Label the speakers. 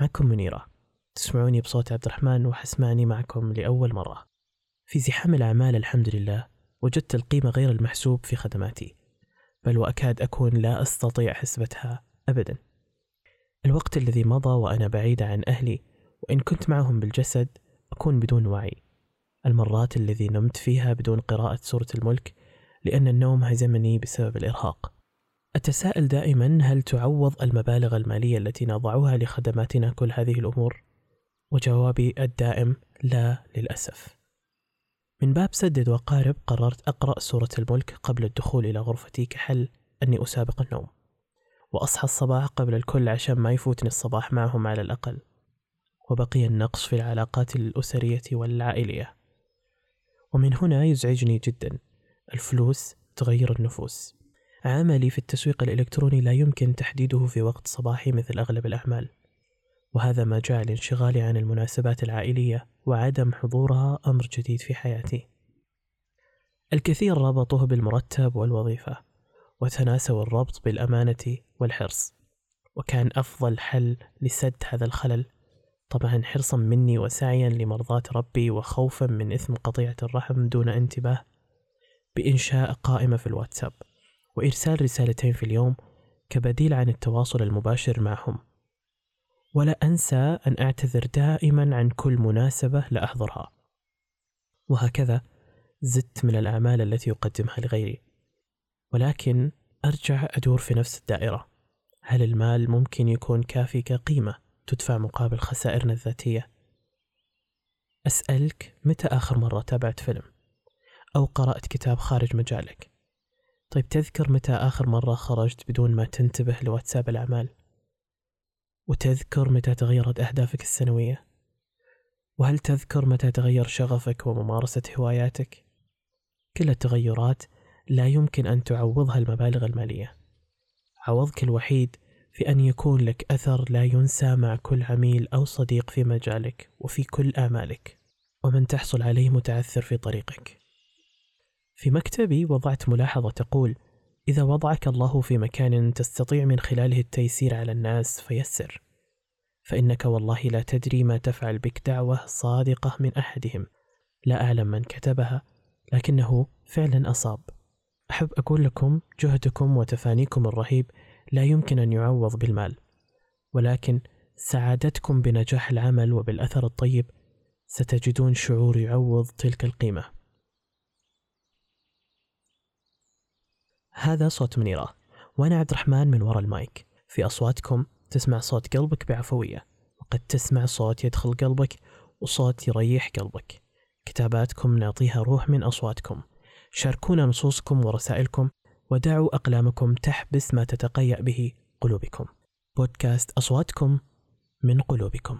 Speaker 1: معكم منيرة. تسمعوني بصوت عبد الرحمن وحسمعني معكم لأول مرة. في زحام الأعمال الحمد لله وجدت القيمة غير المحسوب في خدماتي. بل وأكاد أكون لا أستطيع حسبتها أبدا. الوقت الذي مضى وأنا بعيدة عن أهلي وإن كنت معهم بالجسد أكون بدون وعي. المرات الذي نمت فيها بدون قراءة سورة الملك لأن النوم هزمني بسبب الإرهاق. أتساءل دائما هل تعوض المبالغ المالية التي نضعها لخدماتنا كل هذه الأمور؟ وجوابي الدائم لا للأسف. من باب سدد وقارب قررت أقرأ سورة الملك قبل الدخول إلى غرفتي كحل أني أسابق النوم. وأصحى الصباح قبل الكل عشان ما يفوتني الصباح معهم على الأقل. وبقي النقص في العلاقات الأسرية والعائلية. ومن هنا يزعجني جدا الفلوس تغير النفوس. عملي في التسويق الإلكتروني لا يمكن تحديده في وقت صباحي مثل أغلب الأعمال. وهذا ما جعل انشغالي عن المناسبات العائلية وعدم حضورها أمر جديد في حياتي. الكثير ربطوه بالمرتب والوظيفة وتناسوا الربط بالأمانة والحرص. وكان أفضل حل لسد هذا الخلل طبعا حرصا مني وسعيا لمرضاة ربي وخوفا من إثم قطيعة الرحم دون انتباه بإنشاء قائمة في الواتساب. وإرسال رسالتين في اليوم كبديل عن التواصل المباشر معهم ولا أنسى أن أعتذر دائما عن كل مناسبة لا أحضرها وهكذا زدت من الأعمال التي أقدمها لغيري ولكن أرجع أدور في نفس الدائرة هل المال ممكن يكون كافي كقيمة تدفع مقابل خسائرنا الذاتية؟ أسألك متى آخر مرة تابعت فيلم؟ أو قرأت كتاب خارج مجالك؟ طيب تذكر متى آخر مرة خرجت بدون ما تنتبه لواتساب الأعمال؟ وتذكر متى تغيرت أهدافك السنوية؟ وهل تذكر متى تغير شغفك وممارسة هواياتك؟ كل التغيرات لا يمكن أن تعوضها المبالغ المالية. عوضك الوحيد في أن يكون لك أثر لا ينسى مع كل عميل أو صديق في مجالك وفي كل آمالك، ومن تحصل عليه متعثر في طريقك. في مكتبي وضعت ملاحظة تقول: إذا وضعك الله في مكان تستطيع من خلاله التيسير على الناس فيسر، فإنك والله لا تدري ما تفعل بك دعوة صادقة من أحدهم، لا أعلم من كتبها، لكنه فعلا أصاب. أحب أقول لكم جهدكم وتفانيكم الرهيب لا يمكن أن يعوض بالمال، ولكن سعادتكم بنجاح العمل وبالأثر الطيب ستجدون شعور يعوض تلك القيمة. هذا صوت منيرة. وأنا عبد الرحمن من وراء المايك. في أصواتكم تسمع صوت قلبك بعفوية. وقد تسمع صوت يدخل قلبك وصوت يريح قلبك. كتاباتكم نعطيها روح من أصواتكم. شاركونا نصوصكم ورسائلكم ودعوا أقلامكم تحبس ما تتقيأ به قلوبكم. بودكاست أصواتكم من قلوبكم.